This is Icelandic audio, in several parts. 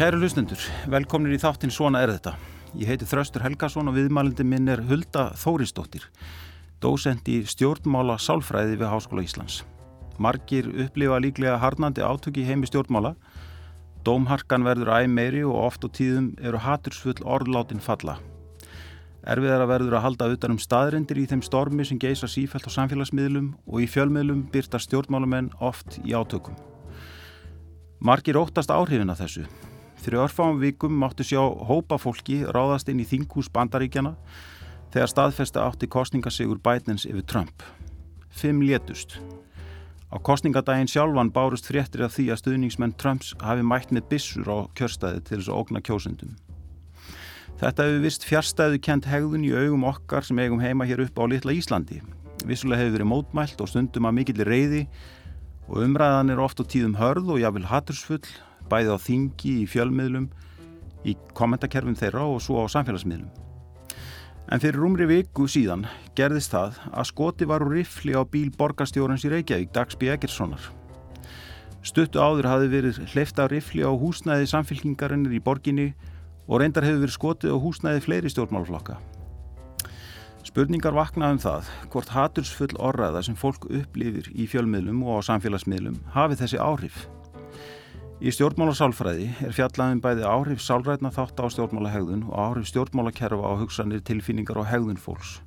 Kæru hlustendur, velkomnir í þáttinn Svona er þetta. Ég heiti Þraustur Helgason og viðmælindi minn er Hulda Þórisdóttir, dósend í stjórnmála sálfræði við Háskóla Íslands. Margir upplifa líklega harnandi átöki heimi stjórnmála. Dómharkan verður æg meiri og oft og tíðum eru hatursfull orðláttinn falla. Erfiðar að verður að halda utanum staðrindir í þeim stormi sem geisa sífælt á samfélagsmiðlum og í fjölmiðlum byrta stjórnmálamenn oft í átökum. Margir óttast áhrifin að þessu. Fyrir örfáum vikum máttu sjá hópa fólki ráðast inn í þinghús bandaríkjana þegar staðfesta átti kostningasigur bætnins yfir Trump. Fimm létust. Á kostningadaginn sjálfan bárust fréttir af því að stuðningsmenn Trumps hafi mætt með bissur á kjörstæði til þess að ógna kjósendum. Þetta hefur vist fjärstæðu kent hegðun í augum okkar sem eigum heima hér upp á litla Íslandi. Vissulega hefur verið mótmælt og stundum að mikillir reyði og umræðan er oft á tíðum hörð og jáfnvel hatursfull, bæði á þingi, í fjölmiðlum, í kommentakerfum þeirra og svo á samfélagsmiðlum. En fyrir umri viku síðan gerðist það að skoti var úr rifli á bíl borgarstjórens í Reykjavík, Dagsby Egerssonar. Stuttu áður hafi verið hleyfta rifli á húsnæði samfélkingarinnir í borginni og reyndar hefur verið skotið á húsnæði fleiri stjórnmálflokka. Spurningar vakna um það hvort hatursfull orraða sem fólk upplifir í fjölmiðlum og á samfélagsmiðlum hafi þessi áhrif. Í stjórnmálasálfræði er fjallaðin bæði áhrif sálrætna þátt á stjórnmálahegðun og áhrif stjórnmálakerfa á hugsanir, tilfinningar og hegðun fólks.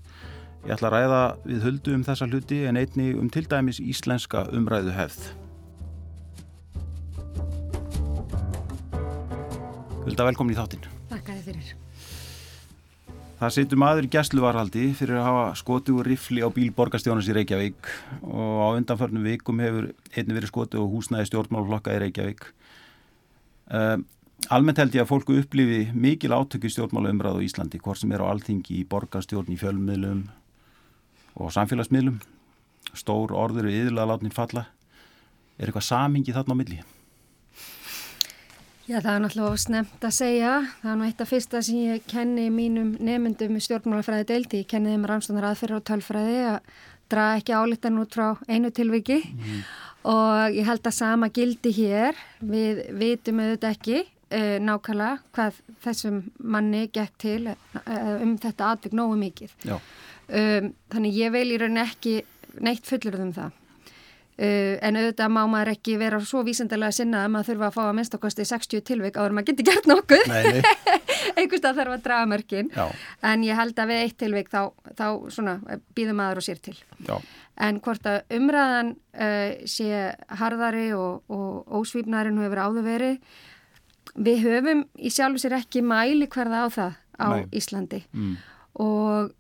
Ég ætla að ræða við höldu um þessa hluti en einni um til dæmis íslenska umræðu hefð. Hulda, velkomin í þáttinn. Takk að þið fyrir. Það setur maður í gæsluvarhaldi fyrir að hafa skotið úr rifli á bíl borgarstjónans í Reykjavík og á undanförnum vikum hefur einni verið skotið og húsnæði stjórnmálflokka í Reykjavík. Um, almennt held ég að fólku upplifi mikil átökju stjórnmálaumræð á Íslandi, hvort sem er á alþingi í borgarstjórn, í fjölmiðlum og samfélagsmiðlum. Stór orður við yðurlega látnin falla. Er eitthvað samingi þarna á milli? Já, það er náttúrulega snemt að segja. Það er nú eitt af fyrsta sem ég kenni mínum nefndum í stjórnmálafræði deildi. Ég kenni þeim rannstónar aðferðar og tölfræði að draga ekki álítan út frá einu tilviki mm. Og ég held að sama gildi hér. Við vitum auðvitað ekki uh, nákvæmlega hvað þessum manni gekk til uh, um þetta atvik nógu mikið. Um, þannig ég veil í rauninni ekki neitt fullur um það. Uh, en auðvitað má maður ekki vera svo vísendilega sinnað að maður þurfa að fá að minnstakosti 60 tilvik áður maður getur gert nokkuð einhverstað þarf að draga mörkin Já. en ég held að við eitt tilvik þá, þá býðum maður og sér til Já. En hvort að umræðan uh, sé harðari og, og ósvífnari nú hefur áður verið við höfum í sjálfu sér ekki mæli hverða á það á Nei. Íslandi mm. og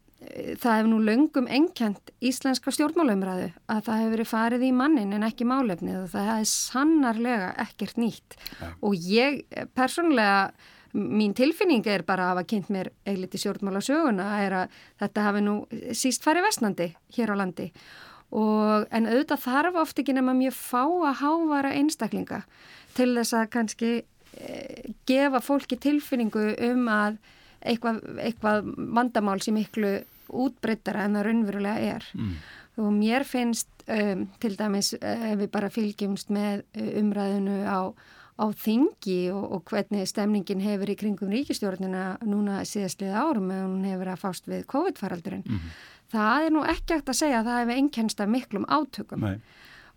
það hefur nú löngum enkjent íslenska stjórnmálaumræðu að það hefur verið farið í mannin en ekki málefnið og það hefði sannarlega ekkert nýtt ja. og ég persónlega, mín tilfinning er bara að hafa kynnt mér eiliti stjórnmálasöguna er að þetta hafi nú síst farið vestnandi hér á landi og en auðvitað þarf oft ekki nema mjög fá að hávara einstaklinga til þess að kannski e, gefa fólki tilfinningu um að eitthvað, eitthvað vandamál sem miklu útbreyttara en það raunverulega er mm. og mér finnst um, til dæmis ef við bara fylgjumst með uh, umræðinu á, á þingi og, og hvernig stemningin hefur í kringum ríkistjórnina núna síðastlið árum en hún hefur að fást við COVID-faraldurinn mm. það er nú ekki eftir að segja að það hefur einkennst af miklum átökum Nei.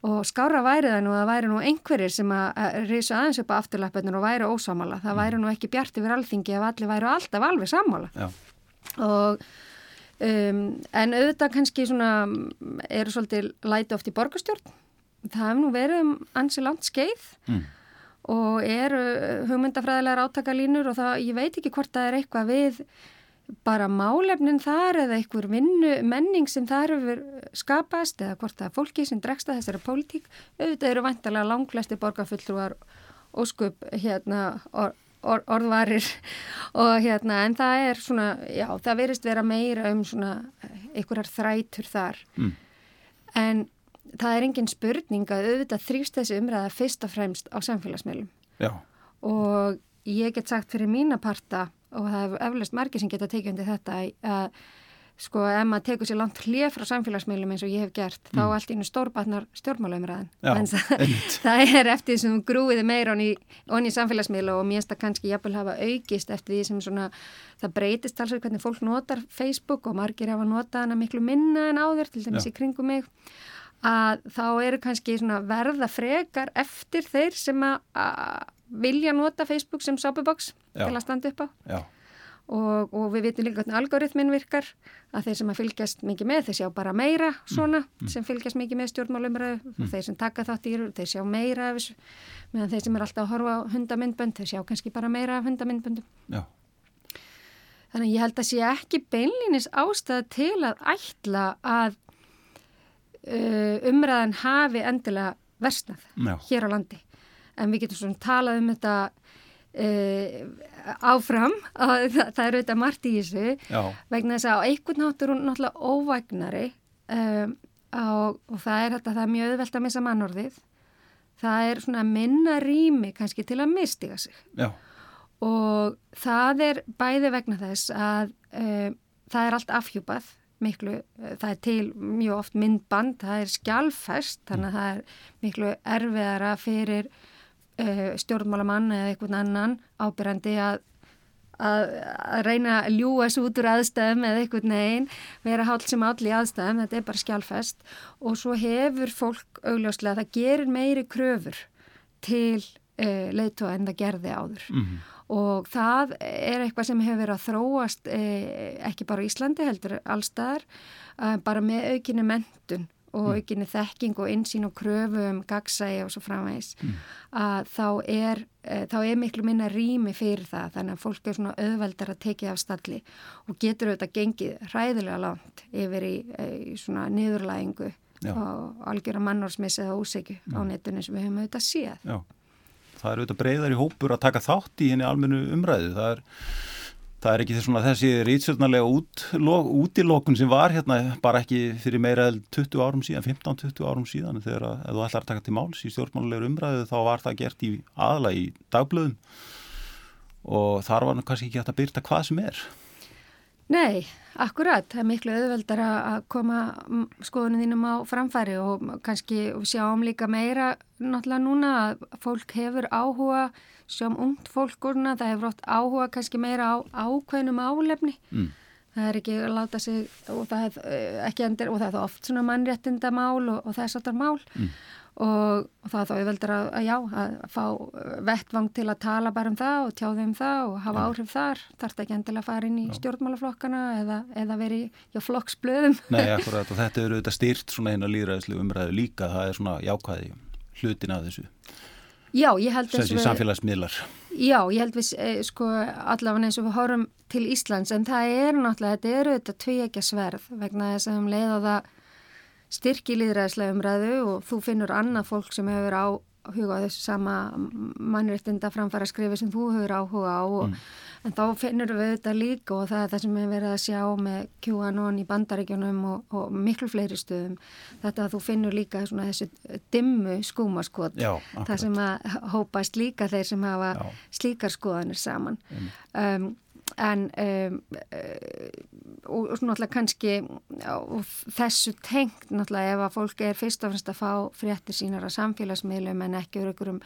og skára væri það nú að það væri nú einhverjir sem að reysa aðeins upp á afturlappetnur og væri ósámála, það mm. væri nú ekki bjart yfir alþingi ef allir væri alltaf alveg sammála Já. og Um, en auðvitað kannski svona eru svolítið læti oft í borgastjórn það hefur nú verið um ansi langt skeið mm. Og eru hugmyndafræðilegar átakalínur og það, ég veit ekki hvort það er eitthvað við bara málefnin þar eða einhver vinnu, menning sem þar hefur skapast eða hvort það er fólki sem dregst að þessari pólitík auðvitað eru vantalega langflesti borgarfulltrúar og skup hérna og or, orðvarir og hérna en það er svona, já það verist vera meira um svona einhverjar þrætur þar mm. en það er engin spurning að auðvitað þrýst þessi umræða fyrst og fremst á samfélagsmeilum já. og ég get sagt fyrir mína parta og það er eflust margir sem geta tekið undir þetta að sko ef maður tekur sér langt hlið frá samfélagsmiðlum eins og ég hef gert mm. þá allt einu stórbatnar stjórnmálaumræðin það er eftir því sem grúiði meira onni í samfélagsmiðlu og mér finnst það kannski jafnvel hafa aukist eftir því sem svona það breytist alls hvernig fólk notar Facebook og margir hafa notað hana miklu minna en áður til dæmis Já. í kringum mig að þá eru kannski verða frekar eftir þeir sem að vilja nota Facebook sem sápuboks til að standa upp á Já og, og við vitum líka hvernig algoritmin virkar að þeir sem að fylgjast mikið með þeir sjá bara meira svona mm, mm. sem fylgjast mikið með stjórnmálumröðu mm. og þeir sem taka þátt í þeir sjá meira meðan þeir sem er alltaf að horfa á hundamindbönd þeir sjá kannski bara meira af hundamindböndum Já. þannig ég held að sé ekki beinlinis ástæða til að ætla að umræðan hafi endilega versnað Já. hér á landi en við getum svona talað um þetta Uh, áfram og það, það er auðvitað margt í þessu Já. vegna þess að á einhvern nátt er hún náttúrulega óvægnari um, og, og það er þetta, það er mjög auðvelt að missa mannorðið það er svona minna rými kannski til að mistiga sig Já. og það er bæði vegna þess að um, það er allt afhjúpað miklu, það er til mjög oft myndband, það er skjálfest þannig að það er miklu erfiðara fyrir uh, stjórnmálamann eða einhvern annan ábyrjandi að Að, að reyna að ljúa svo út úr aðstæðum eða einhvern veginn, vera hálf sem allir aðstæðum, þetta er bara skjálfest og svo hefur fólk augljóslega það gerir meiri kröfur til uh, leiðtóa en það gerði áður mm -hmm. Og það er eitthvað sem hefur verið að þróast uh, ekki bara í Íslandi heldur allstaðar, uh, bara með aukinni mentun og mm. aukinni þekking og insýn og kröfu um gagsægi og svo framvegs mm. að þá er, e, þá er miklu minna rými fyrir það þannig að fólk er svona auðveldar að tekið af stalli og getur auðvitað gengið ræðilega langt yfir í, e, í svona niðurlægingu Já. og algjör að mannorsmissi eða ósegju á netunni sem við höfum auðvitað séð. Já, það er auðvitað breyðar í hópur að taka þátt í henni almennu umræðu, það er það er ekki svona, þessi rýtsjörnarlega út, útilokun sem var hérna bara ekki fyrir meira 20 árum síðan, 15-20 árum síðan þegar að, þú ætlar að taka til máls í stjórnmálulegur umræðu þá var það gert í aðla í dagblöðum og þar var kannski ekki hægt að byrta hvað sem er. Nei, akkurat, það er miklu auðveldar að koma skoðunum þínum á framfæri og kannski sjáum líka meira náttúrulega núna að fólk hefur áhuga sjáum ungt fólk svona, það hefur ótt áhuga kannski meira á ákveðnum álefni mm. það er ekki að láta sig og það er eh, ekki endur og það er oft svona mannréttindamál og, og þess aftar mál mm. Og, og það er þá auðveldur að, að já, að fá vettvang til að tala bara um það og tjáði um það og hafa ja. áhrif þar. Þarf ekki endilega að fara inn í já. stjórnmálaflokkana eða, eða veri í flokksblöðum. Nei, akkurat og þetta eru auðvitað styrt svona eina líðræðislu umræðu líka, það er svona jákvæði hlutin af þessu. Já, ég held að þessi samfélagsmiðlar. Já, ég held við eh, sko allavega eins og við horfum til Íslands en það er náttúrulega, þetta eru þetta tví ekki sverð vegna þess að um leið á það styrki líðræðislega umræðu og þú finnur annað fólk sem hefur á huga á þessu sama mannréttinda framfæra skrifi sem þú hefur áhuga á og, mm. en þá finnur við þetta líka og það er það sem við verðum að sjá með QAnon í bandaríkjunum og, og miklu fleiri stöðum þetta að þú finnur líka svona þessu dimmu skúmaskot það sem að hópast líka þeir sem hafa Já. slíkar skoðanir saman um, en um, og, og náttúrulega kannski og þessu tengt náttúrulega ef að fólk er fyrst og fremst að fá fréttir sínar að samfélagsmiðlum en ekki verið ykkur um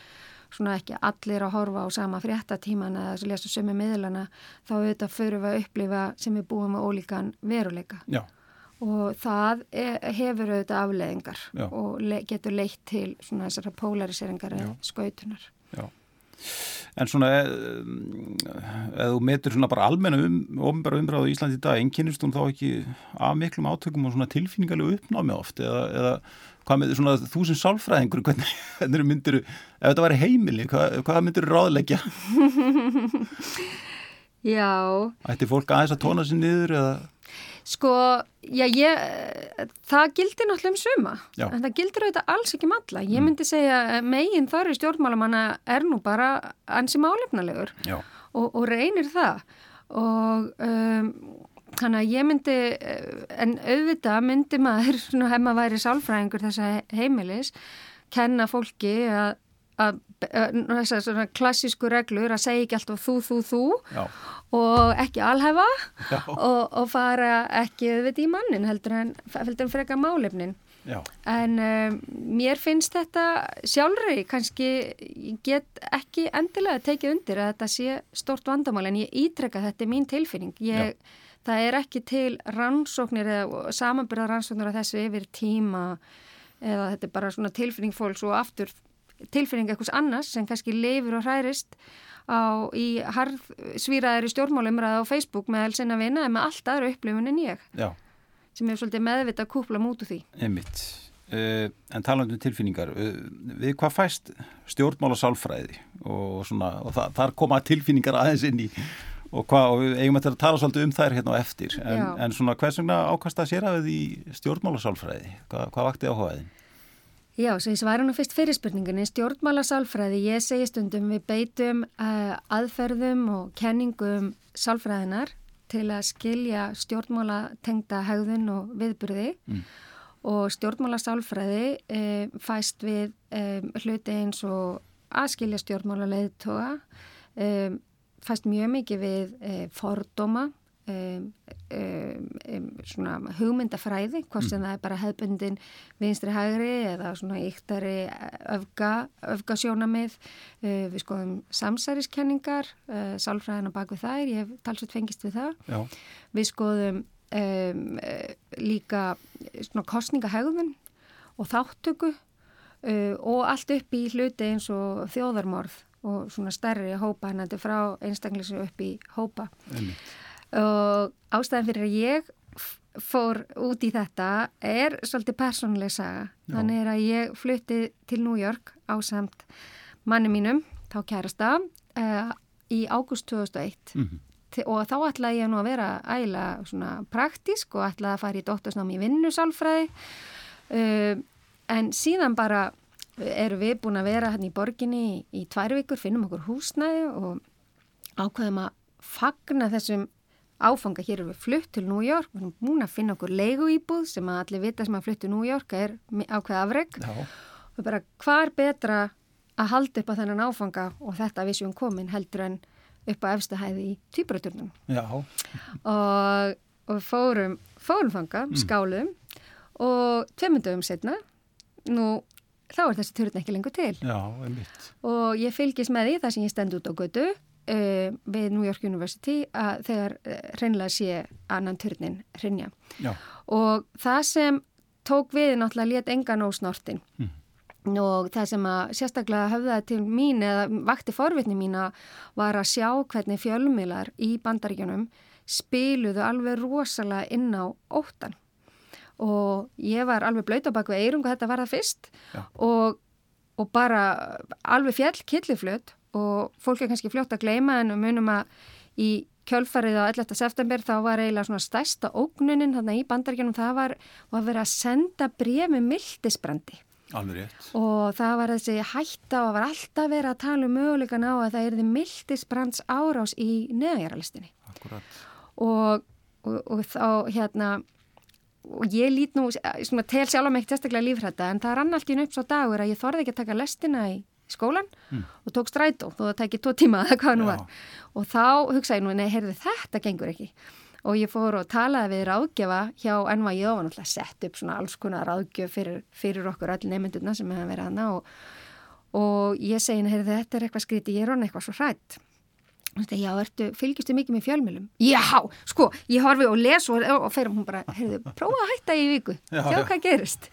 svona ekki allir að horfa á sama fréttatíman eða að lesa sömu miðlana þá auðvitað fyrir við að upplifa sem við búum með ólíkan veruleika Já. og það er, hefur auðvitað afleðingar Já. og le, getur leitt til svona þessara polariseringar eða skautunar Já En svona, eða þú metur svona bara almenna um, ofinbæra umræðu í Íslandi í dag, ennkynist hún þá ekki af miklum átökum og svona tilfinningarlegu uppnámi oft, eða, eða hvað með svona þú sem sálfræðingur, hvernig, hvernig myndir, ef þetta væri heimili, hvað, hvað myndir þú ráðleggja? Já. Ætti fólk aðeins að tóna sér niður eða? Sko, já, ég, það gildir náttúrulega um suma, já. en það gildir auðvitað alls ekki. Um ég mm. myndi segja meginn þar í stjórnmálamanna er nú bara ansi málefnalegur og, og reynir það og um, þannig að ég myndi, en auðvitað myndi maður, svona hef maður væri sálfræðingur þessa heimilis, kenna fólki að að þessar svona klassísku reglur að segja ekki alltaf þú, þú, þú Já. og ekki alhæfa Já. og, og fara ekki við í mannin heldur en, en freka málefnin. Já. En um, mér finnst þetta sjálfri, kannski get ekki endilega tekið undir að þetta sé stort vandamál en ég ítrekka þetta er mín tilfinning. Ég, það er ekki til rannsóknir eða samanbyrða rannsóknir af þessu yfir tíma eða þetta er bara svona tilfinning fólks og aftur tilfinning eitthvað annars sem kannski leifur og hærist á, í harðsvíraðir í stjórnmálumræða á Facebook með alls einna vina en með allt aðra upplifun en ég Já. sem er svolítið meðvita að kúpla mútu því. Einmitt. Uh, en talandu um tilfinningar, uh, við hvað fæst stjórnmála sálfræði og, svona, og þa þar koma tilfinningar aðeins inn í og, hvað, og við eigum að tala svolítið um þær hérna á eftir en, en svona hvers vegna ákast að sér að við í stjórnmála sálfræði, Hva, hvað vakti áhugaðin? Já, svo ég sværi nú fyrst fyrirspurningunni, stjórnmála sálfræði, ég segi stundum við beitum uh, aðferðum og kenningum sálfræðinar til að skilja stjórnmála tengda hegðun og viðburði mm. og stjórnmála sálfræði uh, fæst við um, hluti eins og aðskilja stjórnmála leiðtoga, um, fæst mjög mikið við uh, fordóma, Um, um, svona hugmyndafræði hvort sem mm. það er bara hefbundin vinstri hægri eða svona yktari öfga, öfgasjónamið uh, við skoðum samsæriskenningar uh, sálfræðina bak við þær ég hef talsveit fengist við það Já. við skoðum um, líka svona kostningahegðun og þáttöku uh, og allt upp í hluti eins og þjóðarmorð og svona stærri hópa hann frá einstaklega upp í hópa Einmitt og ástæðan fyrir að ég fór út í þetta er svolítið persónuleg saga Já. þannig er að ég flutti til New York á samt manni mínum þá kærasta uh, í ágúst 2001 mm -hmm. og þá ætlaði ég nú að vera æla svona praktísk og ætlaði að fara í dóttorsnám í vinnusálfræði uh, en síðan bara eru við búin að vera hérna í borginni í, í tvær vikur, finnum okkur húsnæði og ákveðum að fagna þessum áfanga. Hér erum við flutt til New York, við erum búin að finna okkur leiguýbúð sem að allir vita sem að flutt til New York er ákveð afreg. Og bara hvað er betra að halda upp á þennan áfanga og þetta við séum komin heldur en upp á efstahæði í týpuraturnum. Já. Og, og fórum, fórum fanga, mm. skálum og tveimundum setna, nú þá er þessi turn ekki lengur til. Já. Og ég fylgis með því þar sem ég stend út á götu uh, við New York University að þegar uh, hreinlega sé annan turnin hrinja. Já. Og það sem tók við náttúrulega létt engan ósnortin mm. og það sem að sérstaklega höfðaði til mín eða vakti forvitni mína var að sjá hvernig fjölmilar í bandaríkjunum spiluðu alveg rosalega inn á óttan og ég var alveg blöyt á baku eirung og þetta var það fyrst og, og bara alveg fjell killiflöt og fólk er kannski fljótt að gleima en við munum að í kjölfarið á 11. september þá var eiginlega svona stærsta ógnunin þarna í bandaríkjunum það var að vera að senda bref með mildisbrandi. Og það var þessi hætta og var alltaf verið að tala um mögulegan á að það erði mildisbrands árás í neðanjáralistinni. Akkurat. Og, og, og þá hérna, og ég lít nú, svona, tel sjálf með ekki testaklega lífrætta en það rann allt í upp svo dagur að ég þorði ekki að taka lestina í skólan mm. og tók strætó þó það tekið tvo tíma eða hvað nú var. Og þá hugsaði nú, nei, heyrðu þetta gengur ekki. Og ég fór og talaði við ráðgjafa hjá NYJ og náttúrulega sett upp svona alls konar ráðgjöf fyrir, fyrir okkur allir nefndurna sem hefur verið hana og, og ég segi heyrðu þetta er eitthvað skríti, ég er honni eitthvað svo hrætt Já, ertu, fylgistu mikið með fjölmjölum? Já, sko, ég horfi og les og, og fyrir hún bara, heyrðu, prófa að hætta í viku, sjá hvað gerist.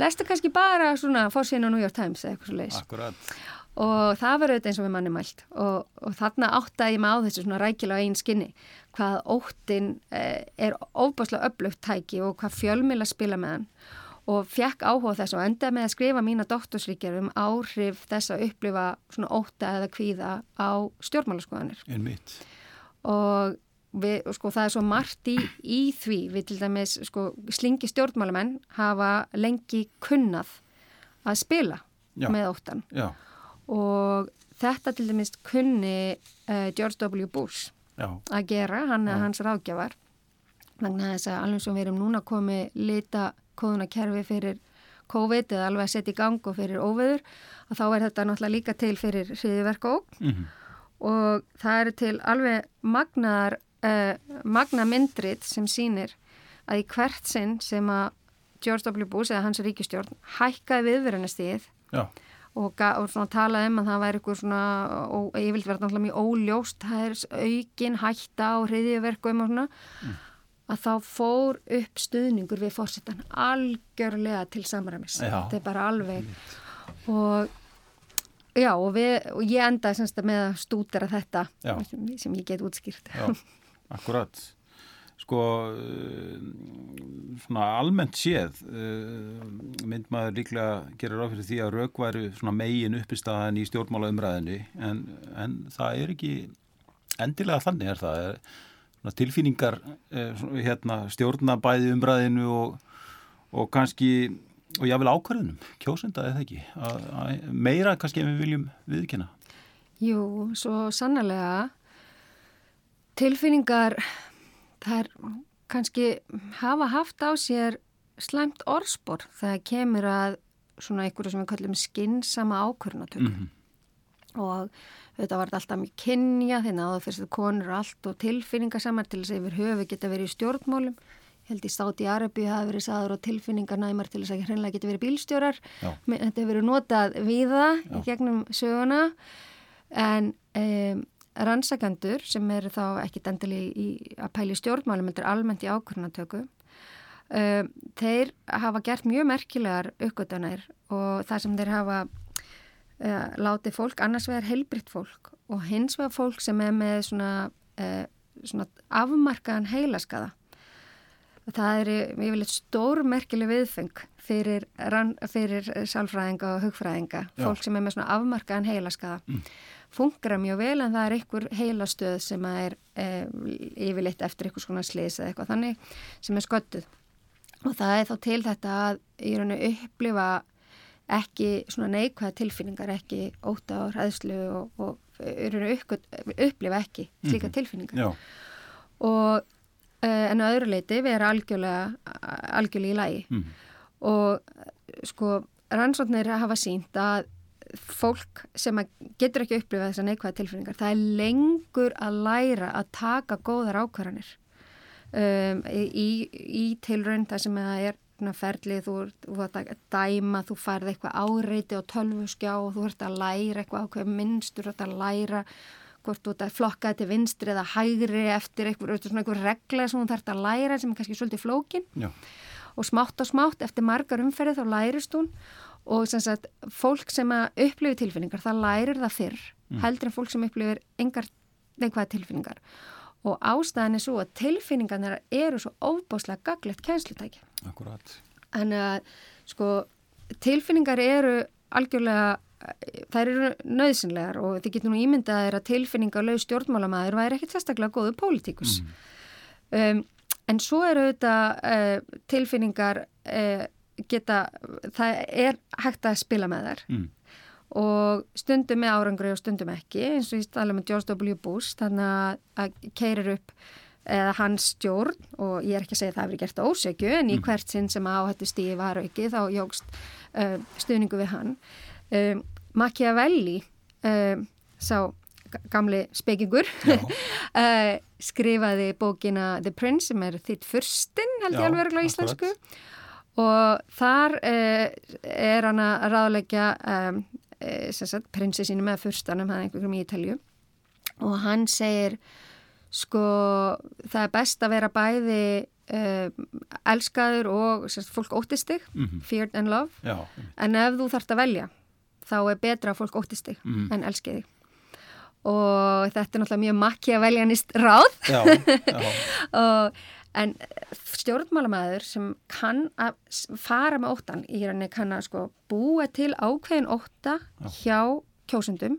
Lestu kannski bara svona fórsíðan á New York Times eða eitthvað svo leiðis. Akkurat. Og það var auðvitað eins og við manni mælt og, og þarna áttaði ég mig á þessu svona rækilega einn skinni, hvað óttin eh, er óbáslega öflugt tæki og hvað fjölmjöla spila með hann og fekk áhuga þess og enda með að skrifa mína doktorsríkjar um áhrif þess að upplifa svona óta eða kvíða á stjórnmálaskoðanir. En mitt. Og við, sko, það er svo margt í, í því við til dæmis sko, slingi stjórnmálamenn hafa lengi kunnað að spila Já. með óttan. Já. Og þetta til dæmis kunni uh, George W. Bush Já. að gera, hann er hans ráðgjafar. Þannig að þess að alveg sem við erum núna komið lita kóðunakerfi fyrir COVID eða alveg að setja í gang og fyrir óveður og þá er þetta náttúrulega líka til fyrir hriðiverka óg mm -hmm. og það eru til alveg magnar, uh, magna myndrit sem sínir að í hvert sinn sem að George W. Bush eða hans ríkistjórn hækkaði viðverðanastíð og, og talaði um að það væri eitthvað svona, og ég vildi vera náttúrulega mjög óljóst, það er aukin hætta á hriðiverkum og svona mm að þá fór upp stuðningur við fórsettan algjörlega til samræmis. Þetta er bara alveg og já og, við, og ég endaði semst með að stúdera þetta sem, sem ég get útskýrt. Já, akkurat. Sko eh, svona almennt séð eh, mynd maður líklega gerir á fyrir því að rauk væri svona megin uppistaðan í stjórnmála umræðinu en, en það er ekki endilega þannig er það? er tilfinningar eh, hérna, stjórnabæði umræðinu og, og kannski og jável ákvarðunum, kjósenda eða ekki að, að meira kannski en við viljum viðkynna Jú, svo sannlega tilfinningar er kannski hafa haft á sér slæmt orðspor þegar kemur að svona einhverju sem við kallum skinnsama ákvarðunatöku mm -hmm. Og Þetta var alltaf mjög kynja, þegar náðu fyrstu konur allt og tilfinningar saman til þess að yfir höfu geta verið í stjórnmálum. Ég held í státi í Arabi hafi verið saður og tilfinningar næmar til þess að hreinlega geta verið bílstjórar. Já. Þetta hefur verið notað viða í gegnum söguna en um, rannsakandur sem eru þá ekki dendali í að pæli stjórnmálum, þetta er almennt í ákvörnatöku. Um, þeir hafa gert mjög merkilegar uppgötanir og það sem þeir hafa uh, láti fólk annars vegar heilbritt fólk og hins vegar fólk sem er með svona, uh, svona afmarkaðan heilaskaða. Það er yfirleitt stórmerkileg viðfeng fyrir, fyrir sálfræðinga og hugfræðinga, Já. fólk sem er með svona afmarkaðan heilaskaða. Mm. Funkar mjög vel en það er einhver heilastöð sem er e, yfirleitt eftir einhvers konar sliðs eða eitthvað þannig sem er sköttuð. Og það er þá til þetta að í rauninu upplifa ekki svona neikvæða tilfinningar, ekki óta og ræðslu og, og upplifa ekki slíka mm -hmm. tilfinningar. Já. Og uh, en á öðru leiti við erum algjörlega, algjörlega í lagi mm -hmm. og sko rannsóknir hafa sínt að fólk sem getur ekki upplifað þessar neikvæða tilfinningar, það er lengur að læra að taka góðar ákvarðanir um, í, í tilrönd þar sem það er ferlið, þú ert að dæma, þú færð eitthvað áreiti og tölvuskjá og þú ert að læra eitthvað ákveð minnstur, þú ert að læra hvort þú ert að flokka þetta vinstri eða hægri eftir eitthvað, svona eitthvað regla sem þú ert að læra sem er kannski svolítið flókin Já. og smátt og smátt eftir margar umferðið þá lærist hún og sem sagt fólk sem að upplifi tilfinningar það lærir það fyrr mm. heldur en fólk sem upplifir engar neikvæða tilfinningar og ástæðan er svo að tilfinningarnir eru svo óbáslega gaglegt kænslutæki Akkurat. En að sko tilfinningar eru algjörlega, þær eru nöðsynlegar og þið getur nú ímyndað að, að tilfinningar lög stjórnmálamæður væri ekkert sérstaklega góðu pólitíkus. Mm. Um, en svo eru þetta uh, tilfinningar uh, geta, það er hægt að spila með þær. Mm og stundum með árangri og stundum ekki eins og ég tala með George W. Bush þannig að keirir upp eða hans stjórn og ég er ekki að segja að það hefur gert ósökju en í mm. hvert sinn sem áhættu stíði var ekki þá jógst uh, stuðningu við hann um, Machiavelli um, sá gamli spekingur uh, skrifaði bókina The Prince sem er þitt fyrstinn held ég alveg á íslensku og þar uh, er hann að ráðleggja um, prinsessinu með fyrstanum, er einhverjum í Ítalju og hann segir sko það er best að vera bæði uh, elskaður og sérst, fólk óttistig, mm -hmm. feared and love Já. en ef þú þarfst að velja þá er betra að fólk óttistig mm en elskiði og þetta er náttúrulega mjög makki að velja nýst ráð já, já. og, en stjórnmálamæður sem kann að fara með óttan í hérna kann að sko búa til ákveðin ótta já. hjá kjósundum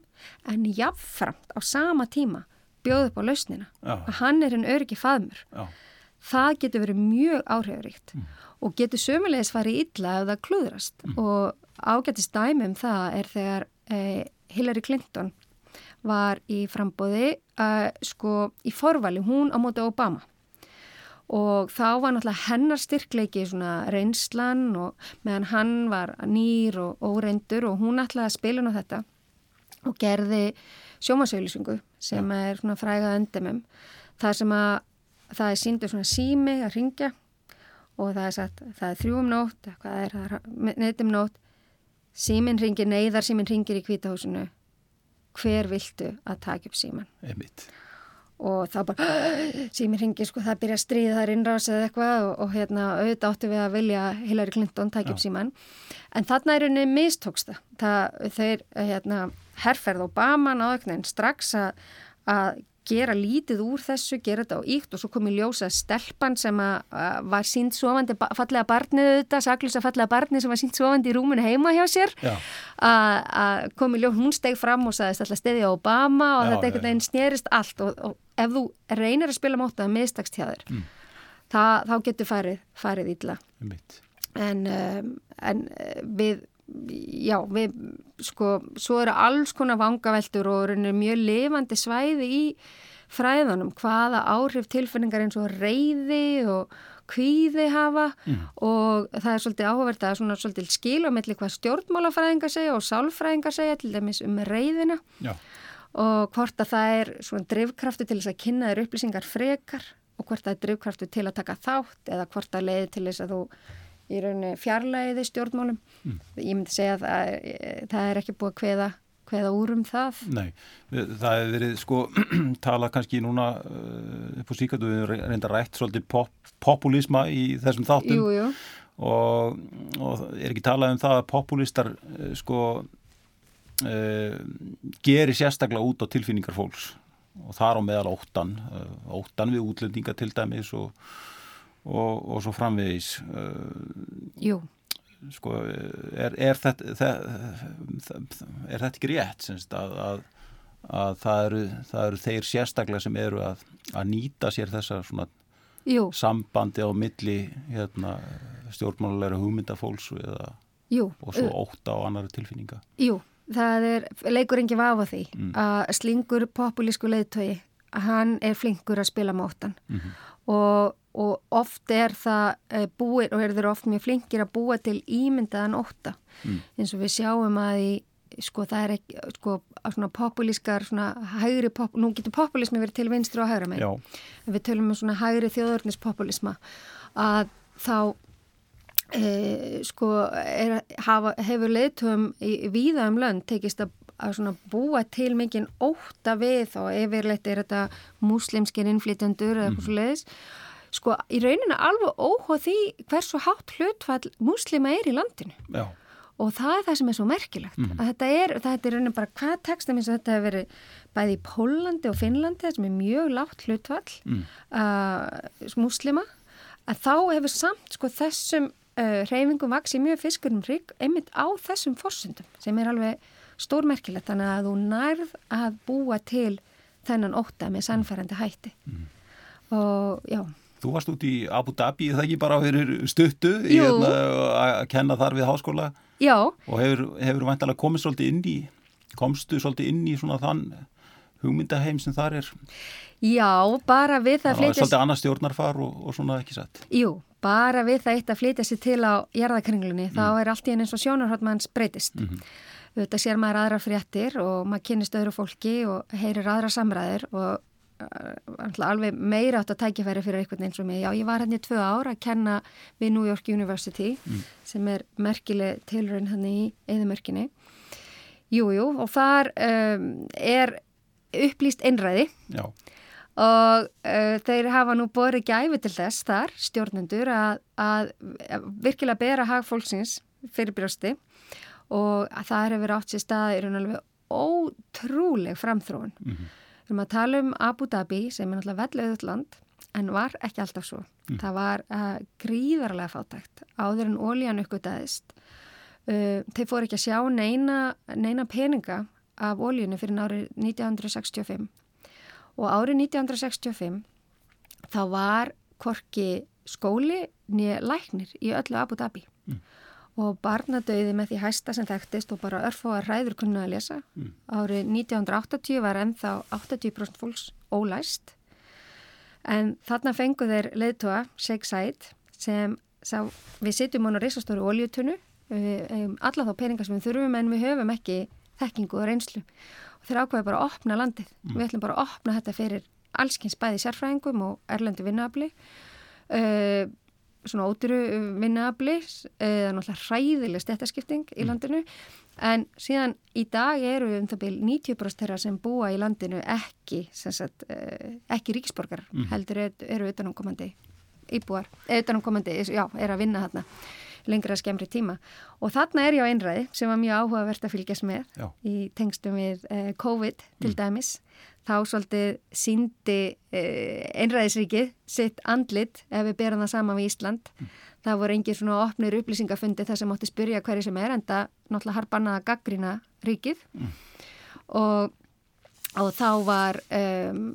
en jáfnframt á sama tíma bjóð upp á lausnina Já. að hann er einn öryggi faðmur Já. það getur verið mjög áhrifaríkt mm. og getur sömulegis farið illa ef það klúðrast mm. og ágættist dæmi um það er þegar eh, Hillary Clinton var í frambóði uh, sko í forvali hún á móti Obama og þá var náttúrulega hennar styrkleiki svona reynslan og meðan hann var nýr og óreindur og hún ætlaði að spila nú þetta og gerði sjómasauðlýsingu sem ja. er svona frægað öndumum það sem að það er síndur svona sími að ringja og það er sagt, það er þrjúum nótt hvað er það, neytum nótt. Símin ringir, neyðar símin ringir í kvítahúsinu hver viltu að taka upp síman Einmitt og þá bara símir hingi sko það byrja að stríða þar innrás eða eitthvað og, og hérna auðvitað áttu við að vilja Hillary Clinton tækja upp síman en þarna er henni mistóksta það. Þeir hérna herrferð Obama en strax að, að gera lítið úr þessu, gera þetta á íkt og svo kom í ljósa stelpan sem að, var sínt sofandi, fallega barnið þetta, saklusa fallega barnið sem var sínt sofandi í rúmunu heima hjá sér að kom í ljósa, hún steg fram og sagðist alltaf stiði á Obama og já, þetta einhvern veginn snerist allt og, og ef þú reynir að spila mótaða miðstakst hjá þér mm. þá getur farið, farið ítla en, um, en eh, við já, við sko, svo eru alls konar vangaveltur og eru mjög lifandi svæði í fræðunum hvaða áhrif tilfinningar eins og reyði og kvíði hafa mm. og það er svolítið áhverð að svona svolítið skil á melli hvað stjórnmálafræðingar segja og sálfræðingar segja til dæmis um reyðina já. Og hvort að það er svona drivkraftu til þess að kynna þér upplýsingar frekar og hvort það er drivkraftu til að taka þátt eða hvort það leiði til þess að þú í rauninni fjarlæði stjórnmálum. Mm. Ég myndi segja að það, það er ekki búið að hveða, hveða úr um það. Nei, það hefur verið sko tala kannski núna uh, upp á síkatu við reynda rætt svolítið pop, populisma í þessum þáttum jú, jú. Og, og er ekki talað um það að populistar uh, sko uh, gerir sérstaklega út á tilfinningar fólks. Og þar á meðal óttan, uh, óttan við útlendinga til dæmis og og, og svo framvegis. Jú. sko, er, er, þetta, er þetta ekki rétt semst, að, að, að það, eru, það eru þeir sérstaklega sem eru að, að nýta sér þessa Jú. sambandi á milli hérna, stjórnmálulegra hugmyndafólks eða, og svo óta á annari tilfinninga? Jú, það er leikur engi vafa því mm. að slingur populísku leiðtögi hann er flinkur að spila mótan mm -hmm. og og oft er það eh, búið og er þeir oft mjög flinkir að búa til ímyndaðan óta mm. eins og við sjáum að í, sko það er ekki sko svona populískar svona hægri, pop, nú getur populismi verið til vinstri og hægra megin en við tölum um svona hægri þjóðurnispopulisma að þá e, sko er, hafa, hefur leiðtöfum víða um lönd tekist að að búa til mikinn óta við og yfirleitt er þetta muslimskir innflytjandur eða eitthvað mm. svo leiðis sko í rauninu alveg óhóð því hversu hátt hlutfall muslima er í landinu Já. og það er það sem er svo merkilegt mm. að þetta er, þetta er rauninu bara hvað eins og þetta hefur verið bæði í Pólandi og Finnlandi sem er mjög látt hlutfall mm. uh, muslima að þá hefur samt sko þessum uh, reyfingum vaksi mjög fiskurum rík einmitt á þessum fórsundum sem er alveg stórmerkilegt þannig að þú nærð að búa til þennan óta með sannfærandi hætti mm. og já Þú varst út í Abu Dhabi, það ekki bara fyrir stuttu hérna, að kenna þar við háskóla Já. og hefur, hefur vantalega komið svolítið inn í, komstu svolítið inn í svona þann hugmyndaheim sem þar er? Já, bara við það er svolítið annars stjórnarfar og, og svona ekki sett. Jú, bara við það eitt að flytja sér til á jarðakringlunni, mm. þá er allt í enn eins og sjónarhaldmanns breytist. Mm -hmm. Þetta sér maður aðra fréttir og maður kynist öðru fólki og heyrir aðra samræðir og alveg meira átt að tækifæri fyrir einhvern eins og mig. Já, ég var hérna í tvö ár að kenna við New York University mm. sem er merkileg tilrönd hann í eðimörkinni. Jújú, jú, og þar um, er upplýst einræði Já. Og uh, þeir hafa nú borið gæfi til þess þar, stjórnendur, að, að, virkilega bera hagfólksins fyrir brjósti og að það hefur átt sér stað í raun og alveg ótrúleg framþróun. Mm -hmm. Við erum að tala um Abu Dhabi sem er náttúrulega vellauðut land en var ekki alltaf svo. Mm. Það var uh, gríðarlega fátækt áður en ólíjan uppgötaðist. Uh, þeir fóru ekki að sjá neina, neina peninga af ólíjunu fyrir árið 1965 og árið 1965 þá var korki skóli nýja læknir í öllu Abu Dhabi. Mm og barnadauði með því hæsta sem þekktist og bara örfóðar hræður kunna að lesa. Mm. Árið 1980 var ennþá 80% fólks ólæst. En þarna fengu þeir leðtóa, Sheikh Said, sem sá, við sitjum á reysastóru oljutunnu, um, alla þá peningar sem við þurfum en við höfum ekki þekkingu og reynslu. Og þeir ákvæði bara að opna landið. Mm. Við ætlum bara að opna þetta fyrir allskins bæði sérfræðingum og erlendi vinnuafli. Uh, svona ótyru vinnuafli, uh, það er náttúrulega hræðileg stéttaskipting í mm. landinu. En síðan í dag eru um það byrj 90% þeirra sem búa í landinu ekki, sagt, uh, ekki ríksborgar, mm. heldur eru utanumkomandi íbúar, utanumkomandi, já, er að vinna þarna lengra skemmri tíma og þarna er ég á einræði sem var mjög áhugavert að fylgjast með Já. í tengstum við eh, COVID til mm. dæmis þá svolítið síndi eh, einræðisríkið sitt andlit ef við berum það saman við Ísland mm. það voru engin svona opnir upplýsingafundi þar sem átti spyrja hverju sem er en það náttúrulega har bannaða gaggrina ríkið mm. og og þá var um,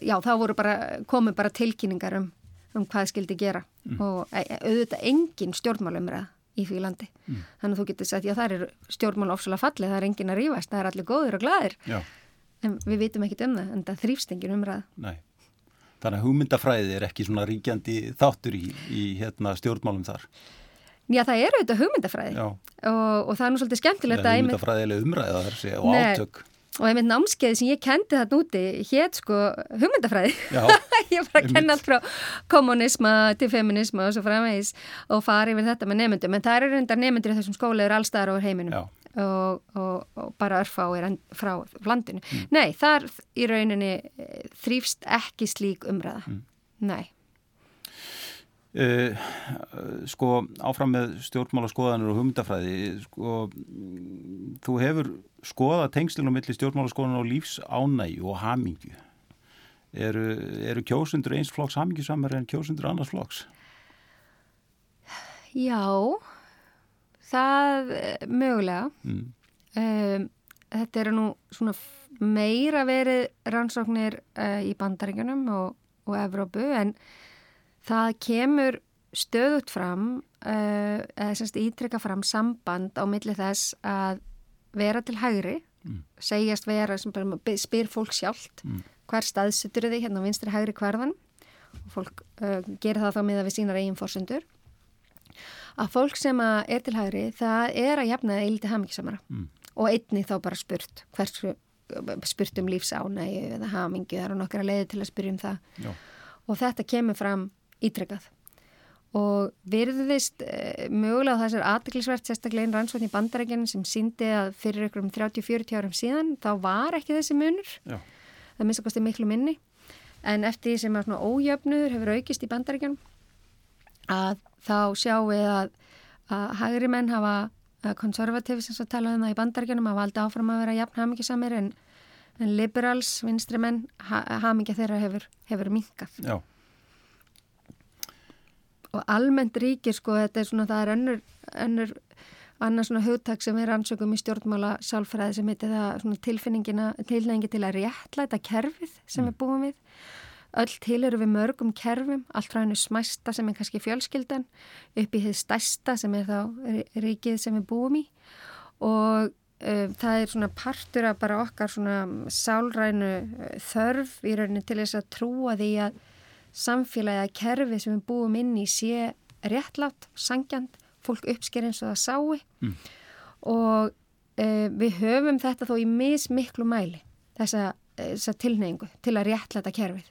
já þá voru bara komið bara tilkynningar um um hvað skildi gera mm. og e, e, auðvitað engin stjórnmálumræða í því landi. Mm. Þannig að þú getur sagt, já það er stjórnmál ofsalega fallið, það er engin að rýfast, það er allir góðir og glæðir. Já. En við vitum ekkit um það, en það þrýfst engin umræða. Nei. Þannig að hugmyndafræði er ekki svona ríkjandi þáttur í, í hérna, stjórnmálum þar. Já, það er auðvitað hugmyndafræði og, og það er nú svolítið skemmtilegt að... Hugmyndafræðilega umræða þar og átök og einmitt námskeið sem ég kendi þarna úti hétt sko hugmyndafræði. Ég var að kenna allt frá kommunisma til feminisma og svo framvegis og fari yfir þetta með nefndum en það eru reyndar nefndur í þessum skóla eru allstaðar á heiminum og, og, og bara örfa á er frá landinu. Mm. nei, þar í rauninni eh, þrýfst ekki slík umræða. Mm. nei. Uh, sko áfram með stjórnmála skoðanir og hugmyndafræði sko þú hefur skoðað tengslinu millir stjórnmála skoðanir og lífs ánægi og hamingju eru, eru kjósundur eins flokks hamingju samar en kjósundur annars flokks? Já það mögulega mm. um, þetta eru nú svona meira verið rannsóknir uh, í bandaríkunum og, og Evrópu en það kemur stöðut fram uh, eða semst ítrykka fram samband á milli þess að vera til hægri mm. segjast vera, spyr fólk sjálft mm. hver staðsutur þið hérna á vinstri hægri hverðan og fólk uh, gerir það þá miða við sínar eigin fórsendur að fólk sem að er til hægri það er að jafna eildi hamingsamara mm. og einni þá bara spurt hversu spurt um lífsánægi eða hamingi, það eru nokkara leiði til að spyrja um það Já. og þetta kemur fram ítrekkað og virðist e, mögulega þessar aðdeklisvert sérstaklega einn rannsvotn í bandarækjana sem síndi að fyrir ykkur um 30-40 árum síðan þá var ekki þessi munur. Já. það minnst að kosti miklu minni. En eftir því sem að svona ójöfnuður hefur aukist í bandarækjanum að þá sjáum við að, að hægri menn hafa konservatífi sem svo talaðum það í bandarækjanum að valda áfram að vera jafn hamingisamir en, en liberals, vinstri menn ha, hamingja þeirra hefur, hefur minkað Já og almennt ríkir sko þetta er svona það er önnur, önnur annars svona hugtak sem er ansökum í stjórnmála sálfræði sem heitir það svona tilfinningina tilnægingi til að réttla þetta kerfið sem mm. við búum við öll til eru við mörgum kerfum allt frá hennu smæsta sem er kannski fjölskyldan upp í þið stæsta sem er þá ríkið sem við búum í og uh, það er svona partur af bara okkar svona sálrænu þörf í rauninni til þess að trúa því að samfélagi að kerfi sem við búum inn í sé réttlátt, sangjant, fólk uppsker eins og það sái mm. og e, við höfum þetta þó í mismiklu mæli þessa, þessa tilneyingu til að réttlæta kerfið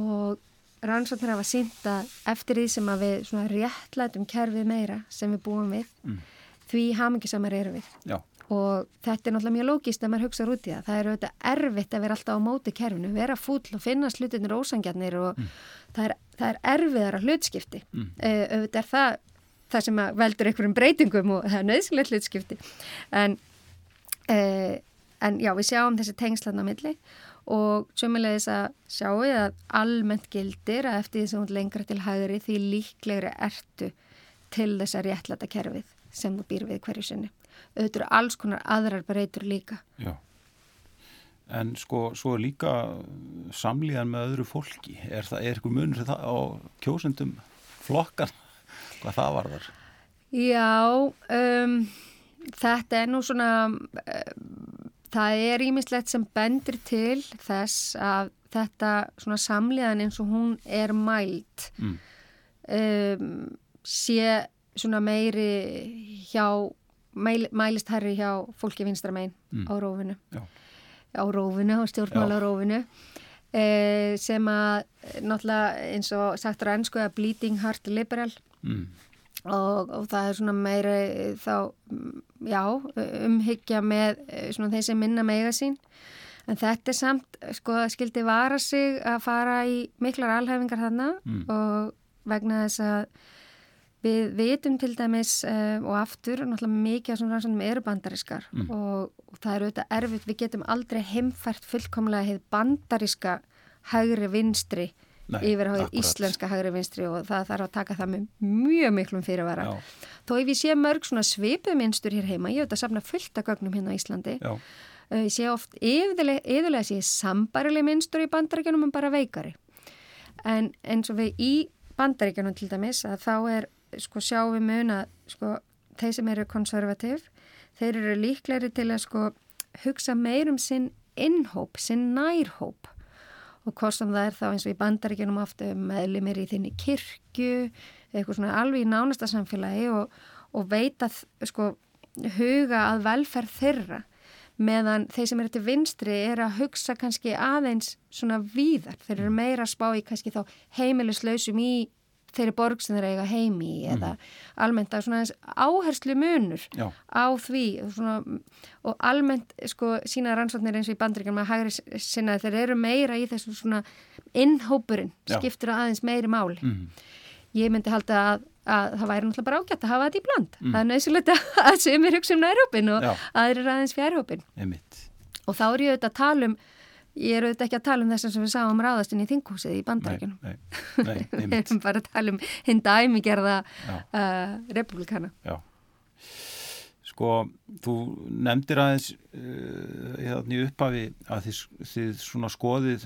og rannsóknir hafa sínt að eftir því sem að við réttlætum kerfið meira sem við búum við mm. því hamingisamar eru við Já og þetta er náttúrulega mjög lógist að maður hugsa út í það. Það er auðvitað erfitt að vera alltaf á móti kerfinu, vera fúll og finna slutinir ósangjarnir og mm. það, er, það er erfiðara hlutskipti. Mm. Uh, auðvitað er það það sem veldur einhverjum breytingum og það er nöðslega hlutskipti. En, uh, en já, við sjáum þessi tengslan á milli og sömulegis að sjáum við að almennt gildir að eftir því sem hún lengra til hægri því líklegri ertu til þess að réttlata kerfið sem þú býr við hverju sinni eru alls konar aðrar breytur líka. Já, en sko svo líka samlíðan með öðru fólki, er það eitthvað munur það á kjósundum flokkan, hvað það var þar? Já, um, þetta er nú svona, um, það er ímislegt sem bendir til þess að þetta svona samleðan eins og hún er mælt mm. um, sé svona meiri hjá mæl, mælist herri hjá fólki vinstra megin Mm. á rófinu Já. á rófinu, á stjórnmála rófinu eh, sem að náttúrulega eins og sagt á ennsku að bleeding heart liberal Mm. og, og það er svona meiri þá, já, umhyggja með eh, svona þeir sem minna meiga sín en þetta er samt, sko, skildi vara sig að fara í miklar alhefingar þarna Mm. og vegna þess að við vitum til dæmis uh, og aftur, náttúrulega mikið af svona rannsóknum eru bandariskar Mm. og, og það er auðvitað erfitt, við getum aldrei heimfært fullkomlega heið bandariska hægri vinstri Nei, yfir akkurat. íslenska hægri vinstri og það þarf að taka það með mjög miklum fyrirvara. Já, Þó ef ég sé mörg svona svipið minnstur hér heima, ég þetta safna fullt af gögnum hérna á Íslandi, já, uh, ég sé oft yfirlega, sé sambarileg minnstur í bandaríkjunum en bara veikari. En eins og við í bandaríkjunum til dæmis að þá er, sko, sjáum við mun að, sko, þeir sem eru konservativ, þeir eru líklegri til að, sko, hugsa meir um sinn innhóp, sinn nærhóp. Og hvort sem það er þá eins og í bandaríkjunum ofta meðlimir í þinni kirkju, eitthvað svona alveg í nánasta samfélagi og, og veita sko huga að velferð þeirra meðan þeir sem eru til vinstri er að hugsa kannski aðeins svona víðar, þeir eru meira að spá í kannski þá heimilislausum í þeirri borg sem þeir eiga heimi eða almennt að svona áherslu munur já, á því svona, og almennt sko sína rannsóknir eins og í bandrygjum að hægri sinna þeir eru meira í þessu svona innhópurinn skiptur aðeins meiri máli. Mm. ég myndi halda að, að það væri náttúrulega bara ágætt að hafa þetta í bland. Mm. það er nöðsulegt að semir hugsa um nærhópin og Já. aðrir aðeins fjærhópin og þá er ég auðvitað að tala um ég er auðvitað ekki að tala um þess að við sáum ráðastinn í þinghúsið í Nei, bandaríkjunum. nei, nei, við erum bara að tala um hinn dæmigerða Já. uh, republikana Já. Sko, þú nefndir aðeins uh, hérna í upphafi að þið, þið svona skoðið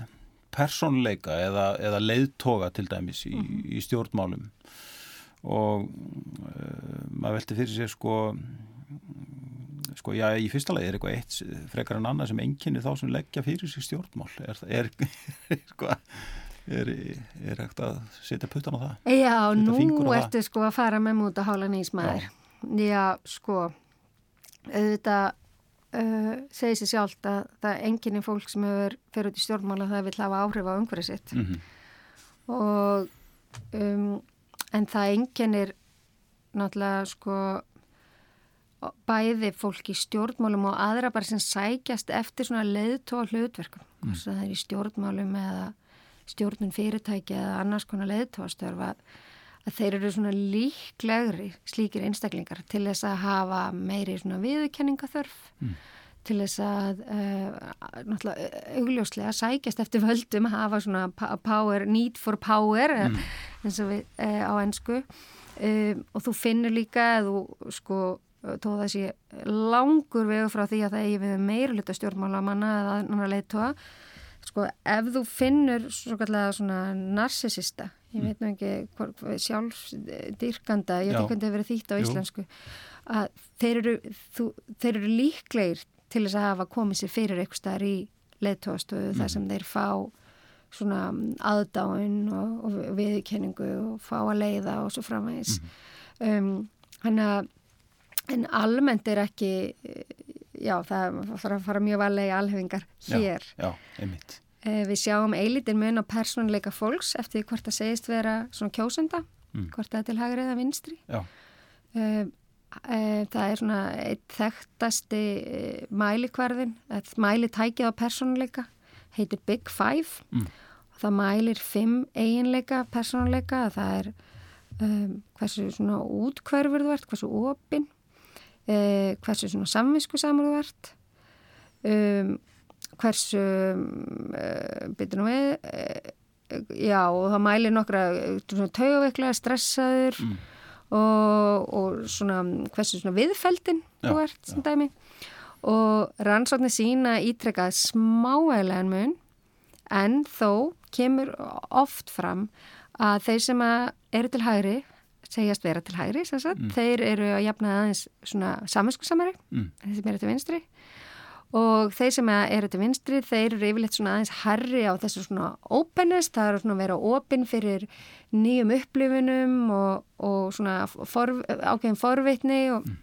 persónleika eða, eða leiðtoga til dæmis í, í stjórnmálum. Og uh, maður velti fyrir sér sko sko já í fyrsta lagi er eitthvað eitt frekar en annað sem enginni þá sem leggja fyrir sig stjórnmál er, er, sko, er, er ekkert að setja puttan á það Já, nú ertu sko að fara með múta hálan ísmaður. Já. sko, auðvitað uh, segir sér sjálft að það er enginni fólk sem hefur fyrir út í stjórnmála það vil hafa áhrif á umhverfið sitt. mm Og, um, en það enginnir náttúrulega sko bæði fólk í stjórnmálum og aðra bara sem sækjast eftir svona leiðtóa hlutverkum. Mm. Það er í stjórnmálum eða stjórnun fyrirtæki eða annars konar leiðtóastörf að, að þeir eru svona líklegri slíkir einstaklingar til þess að hafa meiri svona viðurkenningaþörf Mm. til þess að uh, náttúrulega augljóslega sækjast eftir völdum að hafa svona power, need for power mm. eins og við uh, á ennsku um, og þú finnur líka að þú sko þó það sé langur vegu frá því að það eigi við meira hluta stjórnmálamanna eða annar leiðtóa sko ef þú finnur svona narsisista ég veit nú ekki sjálfsdyrkanda, ég veit ekki hvernig það hefur verið þýtt á Jú. íslensku að þeir eru, þú, þeir eru líklegir til þess að hafa komið sér fyrir eitthvað staðar í leiðtóastöðu þar sem þeir fá svona aðdáin og, og viðkenningu og fá að leiða og svo framvegis. Um, hann að en almennt er ekki já, það þarf að fara mjög valega í alhefingar hér. Já, einmitt Eh, Við sjáum eilítinn mun á persónuleika fólks eftir hvort það segist vera svona kjósenda, Mm. hvort það er til hægri eða vinstri. Já, Eh, eh, Það er svona eitt þekktasti mælikvarðin, mælitækið á persónuleika, heitir Big Five Mm. og það mælir fimm eiginleika persónuleika, það er um, hversu svona útkverfur þú ert, hversu opinn, eh, hversu svona samvisku samur þú ert, um, hversu, uh, byrju nú við, uh, já og það mælir nokkra eh, svona taugaveiklega, stressaður Mm. og, og svona hversu svona viðfeldin Já, þú ert sem dæmi. Og rannsóknir sína ítrekkað smáægilegan mun en þó kemur oft fram að þeir sem að eru til hægri segjast vera til hægri Mm. þeir eru að jafna aðeins svona saminskusamari mm. þeir sem eru til vinstri og þeir sem eru til vinstri, þeir eru yfirleitt svona aðeins herri á þessu svona openness, það er svona að vera opinn fyrir nýjum upplifunum og, og svona for, ákveðin forvitni og mm.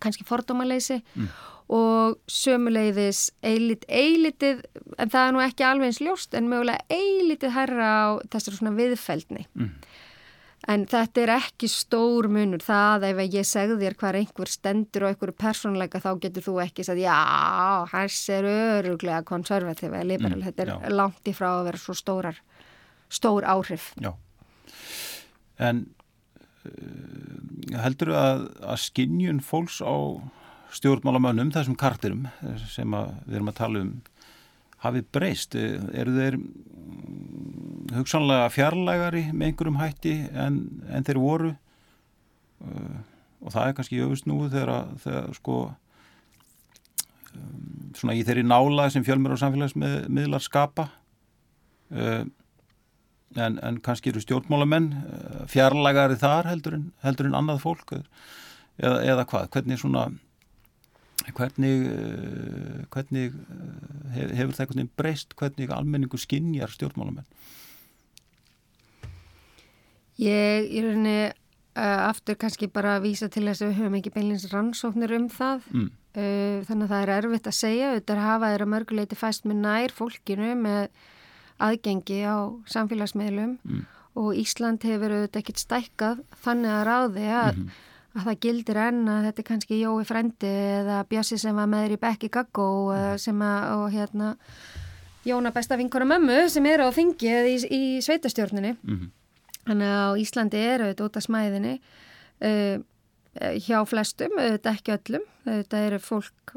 kannski fordómaleysi mm. og sömuleiðis eilit, eilitið, en það er nú ekki alveg eins ljóst, en mögulega eilitið herra á þessar svona viðfældni. Mm. En þetta er ekki stór munur, það ef ég segði þér hvað einhver stendur og einhverju persónleika þá getur þú ekki sagt já, hærs er öruglega konservativ eða liberal, mm, þetta er já. langt í frá að vera svo stórar, stór áhrif. Já, en uh, heldur þú að, að skinnjun fólks á stjórnmálamönnum, þessum kartirum sem við erum að tala um, hafi breyst, eru þeir hugsanlega fjarlægari með einhverjum hætti en, en þeir voru? Uh, og það er kannski öfust nú þegar, þegar sko um, svona í þeirri nála sem fjölmur og samfélagsmiðlar skapa uh, en, en kannski eru stjórnmálamenn uh, fjarlægari þar heldur en, heldur en annað fólk eða, eða hvað, hvernig svona hvernig, uh, hvernig uh, hefur það breyst hvernig almenningu skinnjar stjórnmálamenn Ég er henni uh, aftur kannski bara að vísa til þess að við höfum ekki beinleins rannsóknir um það mm. þannig að það er erfitt að segja auðvitað hafa þeirra mörguleiti fæst með nær fólkinu með aðgengi á samfélagsmiðlum mm. og Ísland hefur auðvitað ekkert stækkað þannig að ráði að, mm -hmm. Að það gildir enn að þetta er kannski Jói Frendi eða Bjassi sem var með þér í Bekki Gaggó mm. sem að og hérna Jóna besta vinkona mömmu sem er á þingið í, í sveitastjórnunni -hmm. Þannig að Íslandi er auðvitað út af smæðinni uh, hjá flestum, auðvitað ekki öllum, auðvitað eru fólk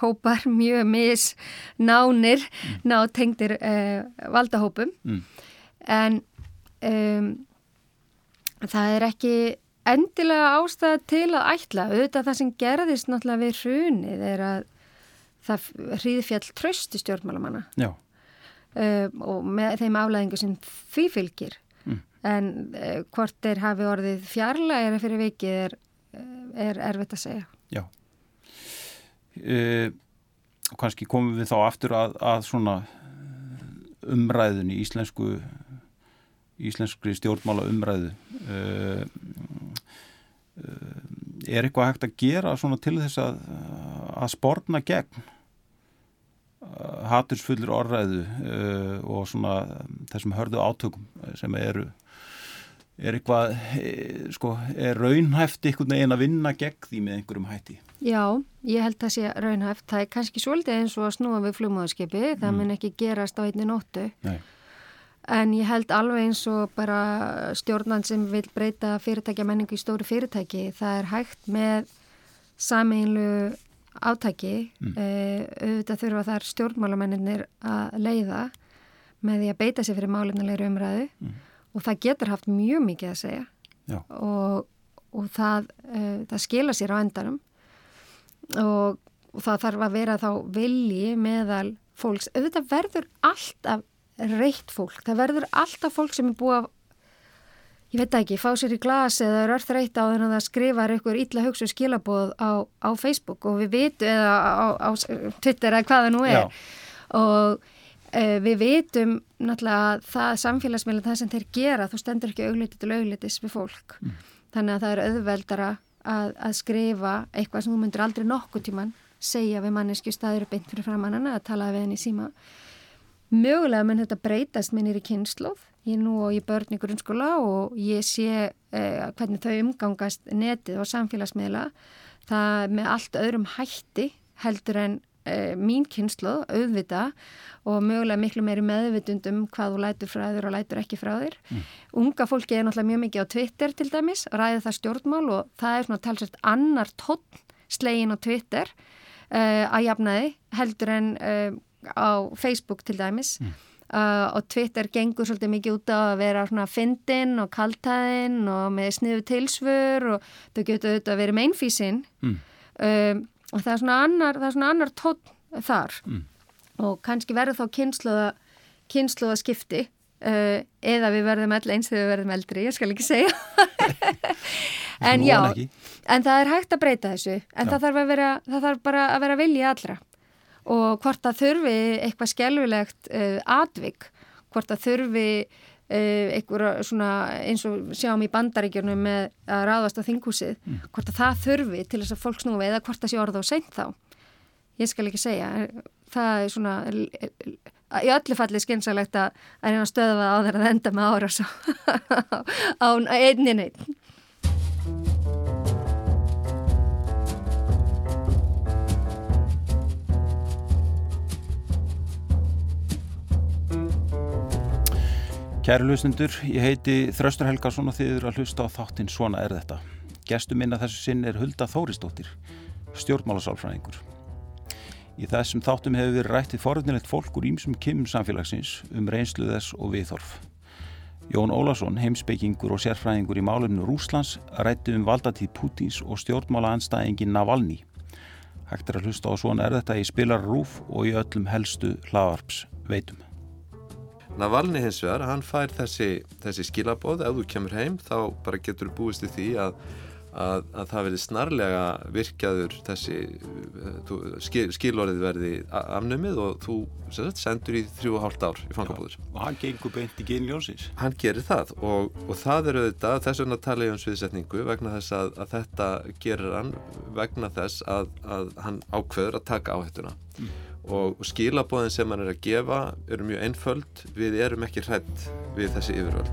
hópar mjög misnánir, mm. nátengtir uh, valdahópum mm. en um, það er ekki endilega ástæða til að ætla, auðvitað það sem gerðist náttúrulega við hrunið er að það hríðfjall trösti stjórnmálamanna. Uh, og með þeim aflæðingu sem því fylgir. En eh, hvort þeir hafi orðið fjarlægir fyrir vikið er, eh, er erfitt að segja. Já. E, og kannski komum við þá aftur að, að svona umræðun í íslensku íslenskri stjórnmála umræðu e, e, er eitthvað hægt að gera svona til þess að að spórna gegn hatursfullur orðræðu uh, og svona þessum hörðu átökum sem eru er eitthvað, sko, er raunhæft einhvern veginn að vinna gegn því með einhverjum hætti? Já, ég held að sé raunhæft. Það er kannski svolítið eins og að snúa við flugmóðskipi, það mm. mun ekki gerast á einni nóttu. Nei. En ég held alveg eins og bara stjórnan sem vil breyta fyrirtækja menningu í stóru fyrirtæki, það er hægt með sameinlu átæki, mm. uh, auðvitað þurfa þar stjórnmálamenninir að leiða með því að beita sér fyrir málinnilegri umræðu. Mm. Og það getur haft mjög mikið að segja. Og, og það, uh, það skila sér á endanum. Og, og það þarf að vera þá vilji meðal fólks, auðvitað verður alltaf reitt fólk, það verður alltaf fólk sem er búið að ég veit ekki, fá sér í glas eða er örð reitt á þennan að skrifa eitthvað ítla hugsu skilabóð á, á Facebook og við vitum eða á, á Twitter eða hvaða nú er Já. og Uh, við vitum náttúrulega að það samfélagsmiðla það sem þeir gera, þú stendur ekki auglítið til auglítis við fólk. Mm. Þannig að það er auðveldara að, að skrifa eitthvað sem þú myndir aldrei nokkuð tíman segja við mannesku staður beint fyrir framannana að tala við henni í síma. Mögulega menn þetta breytast minnir í kynnslóð. Ég er nú og ég börn í grunnskóla og ég sé uh, hvernig þau umgangast netið og samfélagsmiðla. Það með allt öðrum hætti heldur en uh, mín kynslu, auðvita og mögulega miklu meiri meðvitundum hvað þú lætur frá þér og lætur ekki frá þér. Mm. Unga fólki er náttúrulega mjög mikið á Twitter til dæmis, ræði það stjórnmál og það er svona talsvægt annar tótt slegin á Twitter uh, að jafnaði heldur en uh, á Facebook til dæmis. Mm. Uh, og Twitter gengur svolítið mikið út á að vera svona fyndin og kaltæðin og með sniðu tilsvör og þau getur auðvitað að vera með einfísin mm. um, og það er svona annar, annar tótt þar mm. og kannski verður þá kynsluða, kynsluða skipti uh, eða við verðum all eins þegar við verðum eldri, ég skal ekki segja en já en það er hægt að breyta þessu en það þarf, vera, það þarf bara að vera vilja allra og hvort það þurfi eitthvað skjálfilegt uh, atvik, hvort það þurfi uh, eitthvað svona eins og sjáum í bandaríkjörnum með að ráðast á þinghúsið, mm. hvort að það þurfi til þess að fólk snúi eða hvort það sé orða og seint þá. Ég skal ekki segja, það er svona í öllu falli skynsalegt að að stöða það á þeirra að enda með ára á einni neitt. Kæri hlustundur, ég heiti Þraustur Helgarsson og þið eru að hlusta á þáttinn Svona er þetta. Gestur minna þessu sinn er Hulda Þóristóttir, stjórnmálasálfræðingur. Í þessum þáttum hefur við rættið forðnilegt fólk úr ímsum kymum samfélagsins um reynslu þess og viðhorf. Jón Ólason, heimsbyggingur og sérfræðingur í málunum Rúslands, rætti um valdatíð Pútins og stjórnmála anstæðingin Navalny. Hægt er að hlusta á Svona er þetta í spilar rúf og í öllum helstu hlaðarps veitum. Navalni hins vegar, hann fær þessi, þessi skilabóð, ef þú kemur heim þá bara getur búist í því að, að, að það verði snarlega virkjaður þessi skil, skilorðið verði afnumið og þú sagt, sendur í þrjú og hálft ár í fangabúður. Og hann gengur beint í genljósins. Hann gerir það og, og það eru þetta, þess vegna tala ég um sviðsetningu vegna þess að, að þetta gerir hann vegna þess að hann ákveður að taka áhættuna. Mm og skilabóðin sem hann er að gefa eru mjög einföld, við erum ekki hrætt við þessi yfirvöld.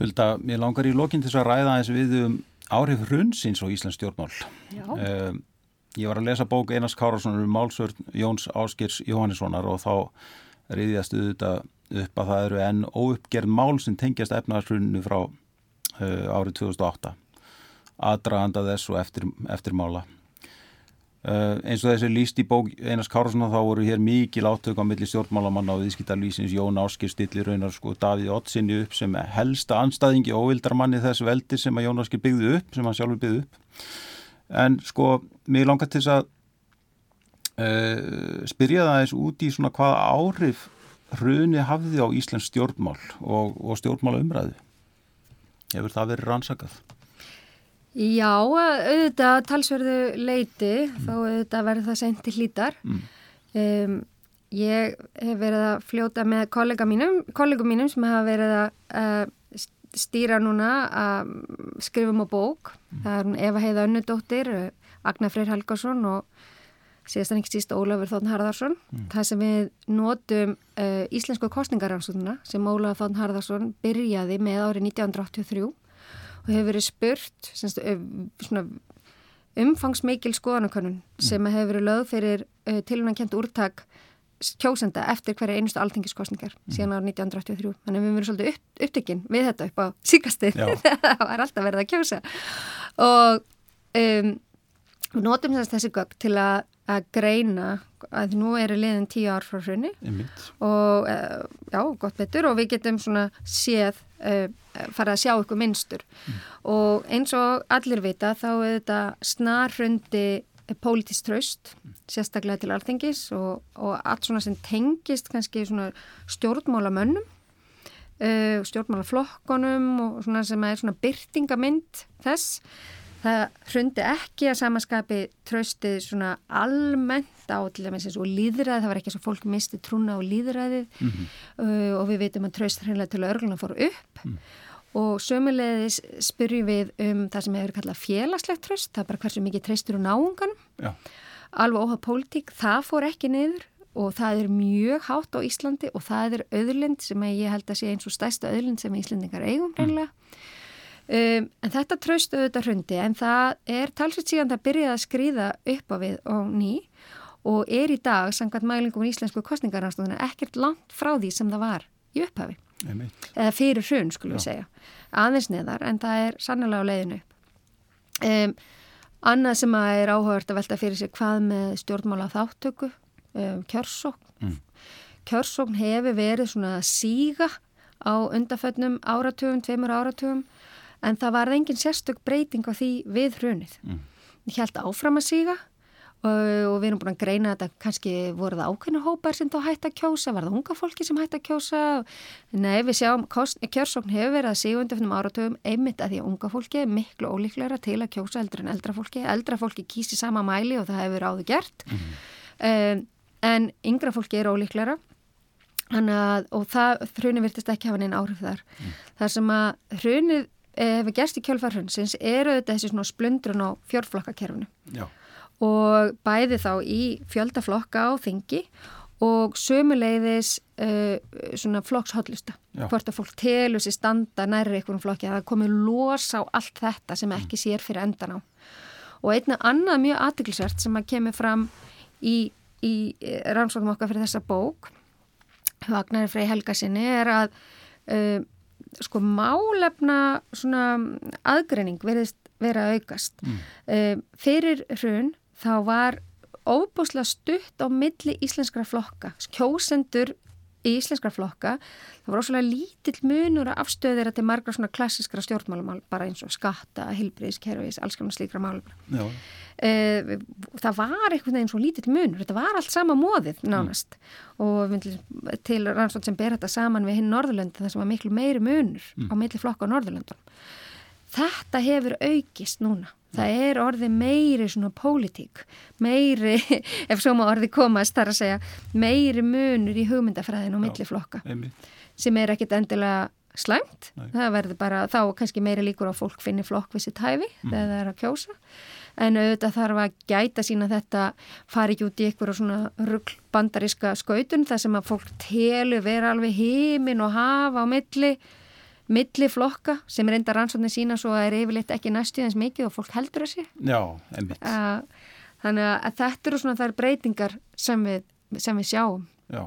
Hulda, mér langar í lokinn til að ræða eins við um áhrif hrunsins og Íslands stjórnmál. Uh, ég var að lesa bók Einars Kárassonar um málsvörn Jóns Áskirs Jóhannessonar og þá reyðjast auðvitað upp að það eru enn óuppgerð mál sem tengjast efnaðarhruninu frá uh, árið 2008 aðdraganda þess og eftir, eftirmála Uh, eins og þessi líst í bók Einars Kárasson þá voru hér mikið átök á milli stjórnmálamanna og viðskiptarlýsins Jón Áskir stillir raunar sko Davíð Ottsinni upp sem helsta anstæðingi óvildarmanni þess veldi sem að Jón Áskir byggði upp sem hann sjálfur byggði upp en sko mér langar til þess að uh, spyrja það eins út í svona hvaða áhrif hruni hafði á Íslands stjórnmál og, og stjórnmála umræðu hefur það verið rannsakað? Já, auðvitað talsverðu leiti mm. þá auðvitað verður það sent til hlítar. Mm. Um, ég hef verið að fljóta með kollega mínum, kollegum mínum sem hafa verið að uh, stýra núna að skrifum á bók. Mm. Það er hún Eva Heiða Önnudóttir, Agnar Freyr Helgarsson og síðast en ekki síst Ólafur Þórn Harðarsson. Mm. Það sem við notum uh, íslensku kostningarannsóðuna sem Ólafur Þórn Harðarsson byrjaði með árið 1983 og hefur verið spurt semst, umfangsmikil skoðanakönnun mm. sem hefur verið lögð fyrir uh, tilvægna kent úrtak kjósenda eftir hverja einustu alþengiskostningar mm. síðan ára 1983. Þannig að við verðum svolítið upp, upptökinn við þetta upp á síkastið það var alltaf verið að kjósa og um, notum þessi gögg til að, að greina að nú eru liðin tíu ár frá hrunni og uh, já, gott betur og við getum svona séð uh, fara að sjá ykkur minnstur mm. og eins og allir vita þá er þetta snarrundi pólitist tröst, mm. sérstaklega til alþengis og, og allt svona sem tengist kannski svona stjórnmálamönnum uh, stjórnmálaflokkonum og svona sem er svona byrtingamind þess það hrundi ekki að samaskapi tröstið svona almennt á til dæmis eins og líðræði, það var ekki eins og fólk misti trúna á líðræðið mm -hmm. uh, og við veitum að tröst hreinlega til örgluna fór upp mm. og sömulegðis spyrjum við um það sem hefur kallað félagslegt tröst, það er bara hversu mikið treystur og náunganum, Já. alveg óhað pólitík, það fór ekki niður og það er mjög hátt á Íslandi og það er öðurlind sem ég held að sé eins og stæsta öðurlind sem Íslandingar eigum hreinlega mm. Um, en þetta tröstu auðvitað hrundi en það er talsveit síðan það byrjaði að skrýða upp á við og ný og er í dag, samkvæmt mælingum í Íslensku kostningarnastóðuna, ekkert langt frá því sem það var í upphafi. Eða fyrir hrun, skulum við segja. Aðeins neðar, en það er sannlega á leiðinu upp. Um, Annað sem að er áhugavert að velta fyrir sig hvað með stjórnmála þáttöku um, kjörsókn. Mm. Kjörsókn hefur verið svona síga á undaföllnum áratugum, tveimur áratugum en það var engin sérstök breyting á því við hrunið. Mm. Ég held áfram að síga og við erum búin að greina þetta kannski voru það ákveðinu hópar sem þá hætti að kjósa var það unga fólki sem hætti að kjósa nei við sjáum kjörsókn hefur verið að sígu undir finnum áratöfum einmitt að því að unga fólki er miklu ólíklæra til að kjósa eldur en eldra fólki eldra fólki kýsi sama mæli og það hefur áður gert mm -hmm. en yngra fólki er ólíklæra að, og það hrunni virtist ekki hafa neina áhrif þar mm. þar sem að hrunnið hefur gerst í kjölfarhundsins eru þetta þessi svona splundrun á fjórflokkakerfinu. Og bæði þá í fjöldaflokka á þingi og sömuleiðis uh, svona flokkshotlusta hvort að fólk telur sér standa nærri einhvern flokki að það komi los á allt þetta sem ekki mm. sér fyrir endan á. Og einna annað mjög aðtiklisvert sem að kemur fram í, í rannsóknum okkar fyrir þessa bók Vagnari Frey Helgasinni er að uh, sko málefna svona aðgreining verðist vera aukast mm. uh, fyrir hrun þá var óbúslega stutt á milli íslenskra flokka, kjósendur í íslenskra flokka, það var óslulega lítill munur að afstöðira til margra svona klassiskra stjórnmálumál, bara eins og skatta, hilbriðiskerfis, alls konar slíkra málum. E, það var einhvern veginn svo lítill munur, þetta var allt sama móðið nánast mm. og til rannsótt sem ber þetta saman við hinn Norðurlöndin það sem var miklu meiri munur mm. á milli flokka á Norðurlöndunum. Þetta hefur aukist núna Það er orði meiri svona pólitík, meiri, ef svo má orði komast, þar að segja, meiri munur í hugmyndafræðinu og milliflokka sem er ekkit endilega slæmt. Nei. Það verður bara, þá kannski meiri líkur á fólk finni flokk við sitt hæfi mm. þegar það er að kjósa. En auðvitað þarf að gæta sína þetta, fari ekki út í ykkur og svona ruggbandaríska skautun þar sem að fólk telu vera alveg heimin og hafa á milli milli flokka sem enda rannsóknir sína svo að er yfirleitt ekki næstu eins mikið og fólk heldur þessi. Já, einmitt. Þannig að þetta eru svona þær breytingar sem við, sem við sjáum. Já.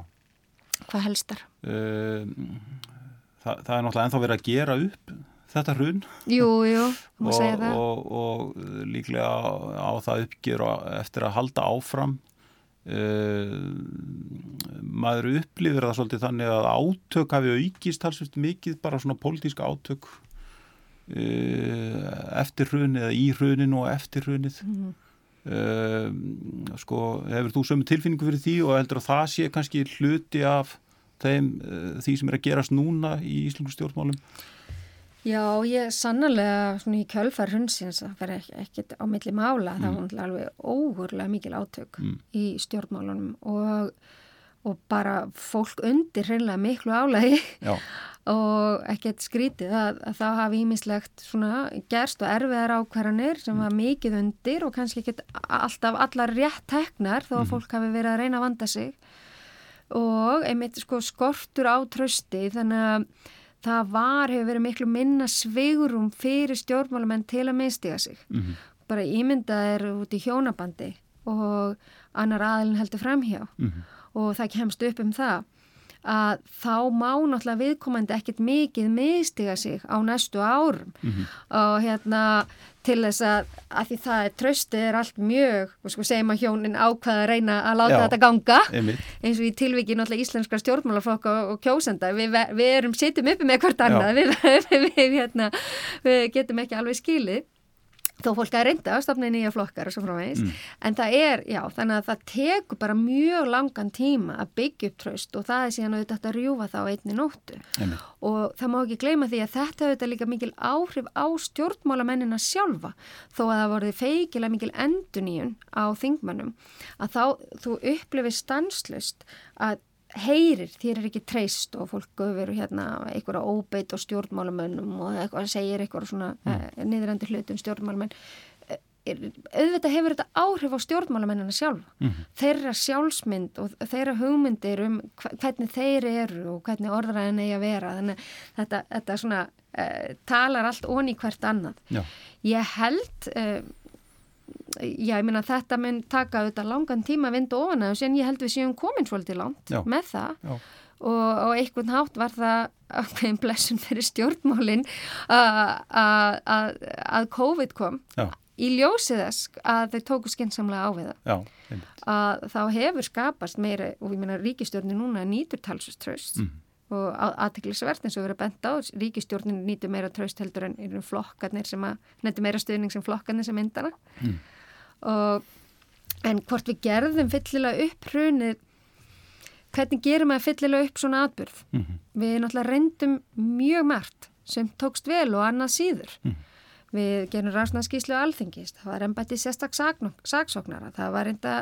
Hvað helstar? Uh, það, það er náttúrulega ennþá verið að gera upp þetta hrun. Jú, jú, það. Og, og líklega á, á það uppgjör eftir að halda áfram Uh, maður upplifir það svolítið þannig að átök hafi aukist halsvist mikið bara svona pólitíska átök uh, eftir hrun eða í hrunin og eftir hrunið mm uh, sko hefur þú sömu tilfinningu fyrir því og heldur að það sé kannski hluti af þeim því sem er að gerast núna í Íslands stjórnmálum Já, ég sannlega svona í kjölfar hundsins að vera ekkert á milli mála mm. það var alveg ógurlega mikil átök mm. í stjórnmálunum og, og bara fólk undir hreinlega miklu álægi og ekkert skrítið að, að það hafi ímislegt svona gerst og erfiðar ákvarðanir sem mm. var mikið undir og kannski ekkert alltaf allar rétt teknar þó að mm. fólk hafi verið að reyna að vanda sig og einmitt sko skortur á trösti þannig að það var, hefur verið miklu minna sveigurum fyrir stjórnmálamenn til að minnstiga sig. Mm -hmm. Bara ímyndað er út í hjónabandi og annar aðilin heldur framhjá mm -hmm. og það kemst upp um það að þá má náttúrulega viðkomandi ekkert mikið mistiga sig á næstu árum mm -hmm. og hérna til þess að, að því það er tröstið er allt mjög, og sko segjum að hjónin ákvaða að reyna að láta Já, þetta ganga. einmitt. eins og í tilviki náttúrulega íslenskra stjórnmálaflokk og, og kjósenda. Við, við erum sittum uppi með hvert annað. Við, við, hérna, við getum ekki alveg skilið þó fólk að reynda að stopna nýja flokkar og svo frá meins, mm. en það er, já, þannig að það tekur bara mjög langan tíma að byggja upp tröst og það er síðan að þetta rjúfa þá einni nóttu Amen. og það má ekki gleyma því að þetta auðvitað líka mikil áhrif á stjórnmálamennina sjálfa þó að það voruði feikilega mikil enduníun á þingmannum að þá þú upplifir stanslust að heyrir, þér er ekki treyst og fólk verður hérna einhverja óbeit og stjórnmálumönnum og eitthvað segir eitthvað svona mm. uh, niðurandi hlutum stjórnmálamenn uh, auðvitað hefur þetta áhrif á stjórnmálamennina sjálf mm. þeirra sjálfsmynd og þeirra hugmyndir um hvernig þeir eru og hvernig orðræðin eigi að vera þannig þetta, þetta svona uh, talar allt onni hvert annað Já. ég held já, ég minna þetta mun taka auðvitað langan tíma að vinda ofan að þessu en ég held við séum komin svolítið langt já. með það já. og, og einhvern hátt var það ákveðin blessun fyrir stjórnmálin að COVID kom já. í ljósið þess að þau tóku skynnsamlega á við það að þá hefur skapast meira og ég minna ríkistjórni núna nýtur talsuströst mm og aðtiklisvert eins og verið benda á ríkistjórnin nýtu meira tröst heldur en flokkarnir sem að, nefndu meira stuðning sem flokkarnir sem myndana mm. og En hvort við gerðum fyllilega upp hrunið, hvernig gerum við fyllilega upp svona atbyrð? Mm -hmm. Við náttúrulega reyndum mjög margt sem tókst vel og annað síður. Mm. Við gerum rannsnaðskíslu alþingist, það var ennbætti sérstak saksóknara, það var enda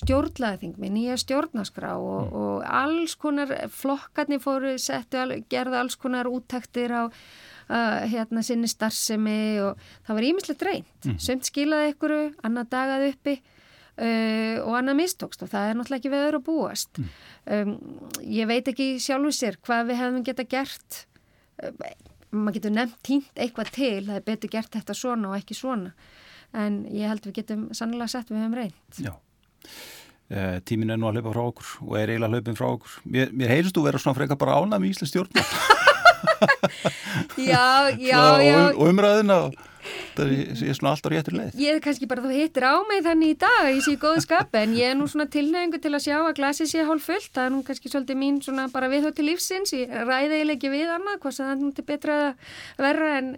stjórnlaðing með nýja stjórnaskra og, mm. og alls konar flokkarnir fóru settu, gerði alls konar úttektir á uh, hérna sinni starfsemi og það var ímislegt reynd. Mm. Sumt skilaði ykkuru, annað dagaði uppi Uh, og annað mistókst og það er náttúrulega ekki við öðru að búast mm. um, ég veit ekki sjálfur sér hvað við hefum geta gert uh, maður getur nefnt tínt eitthvað til það er betur gert þetta svona og ekki svona. En ég held við getum sannlega sett við hefum reynd Já. Uh, Tímin er nú að hlaupa frá okkur og er eiginlega hlaupin frá okkur. Mér, mér heyrst þú vera svona frekar bara ánað með Íslands stjórn Já, já, já. og umræðina og það er svona alltaf réttur leið Ég er kannski bara, þú hittir á mig þannig í dag ég sé góðu skap, en ég er nú svona tilnæðingu til að sjá að glasi sé hálf fullt það er nú kannski svolítið mín svona bara viðhótt til lífsins ég ræði eiginlega ekki við annað hvað það er nú til betra að verra en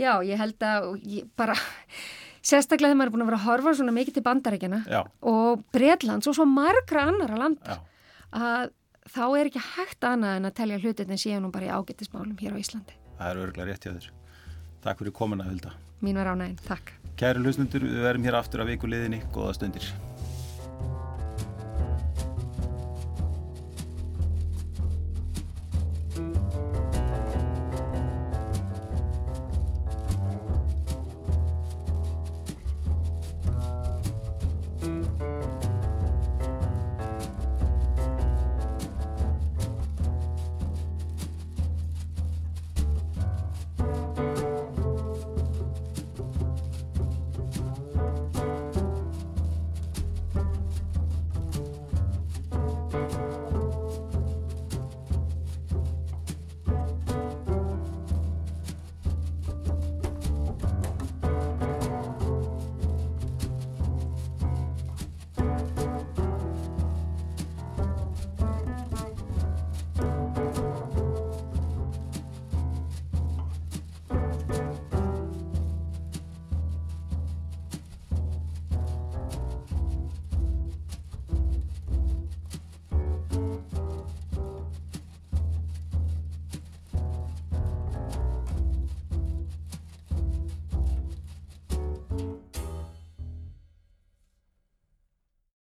já, ég held að ég bara sérstaklega þegar maður er búin að vera að horfa svona mikið til bandaríkjana já. og Breitlands og svo margra annara land já. að þá er ekki hægt annað en að telja hlutin en séu nú bara í ágættismálum hér á Íslandi Það er örgulega rétt hjá þér Takk fyrir komuna, Hulda. Mín var ánæginn, takk. Kæri hlusnundur, við verum hér aftur að viku liðinni. Góða stundir.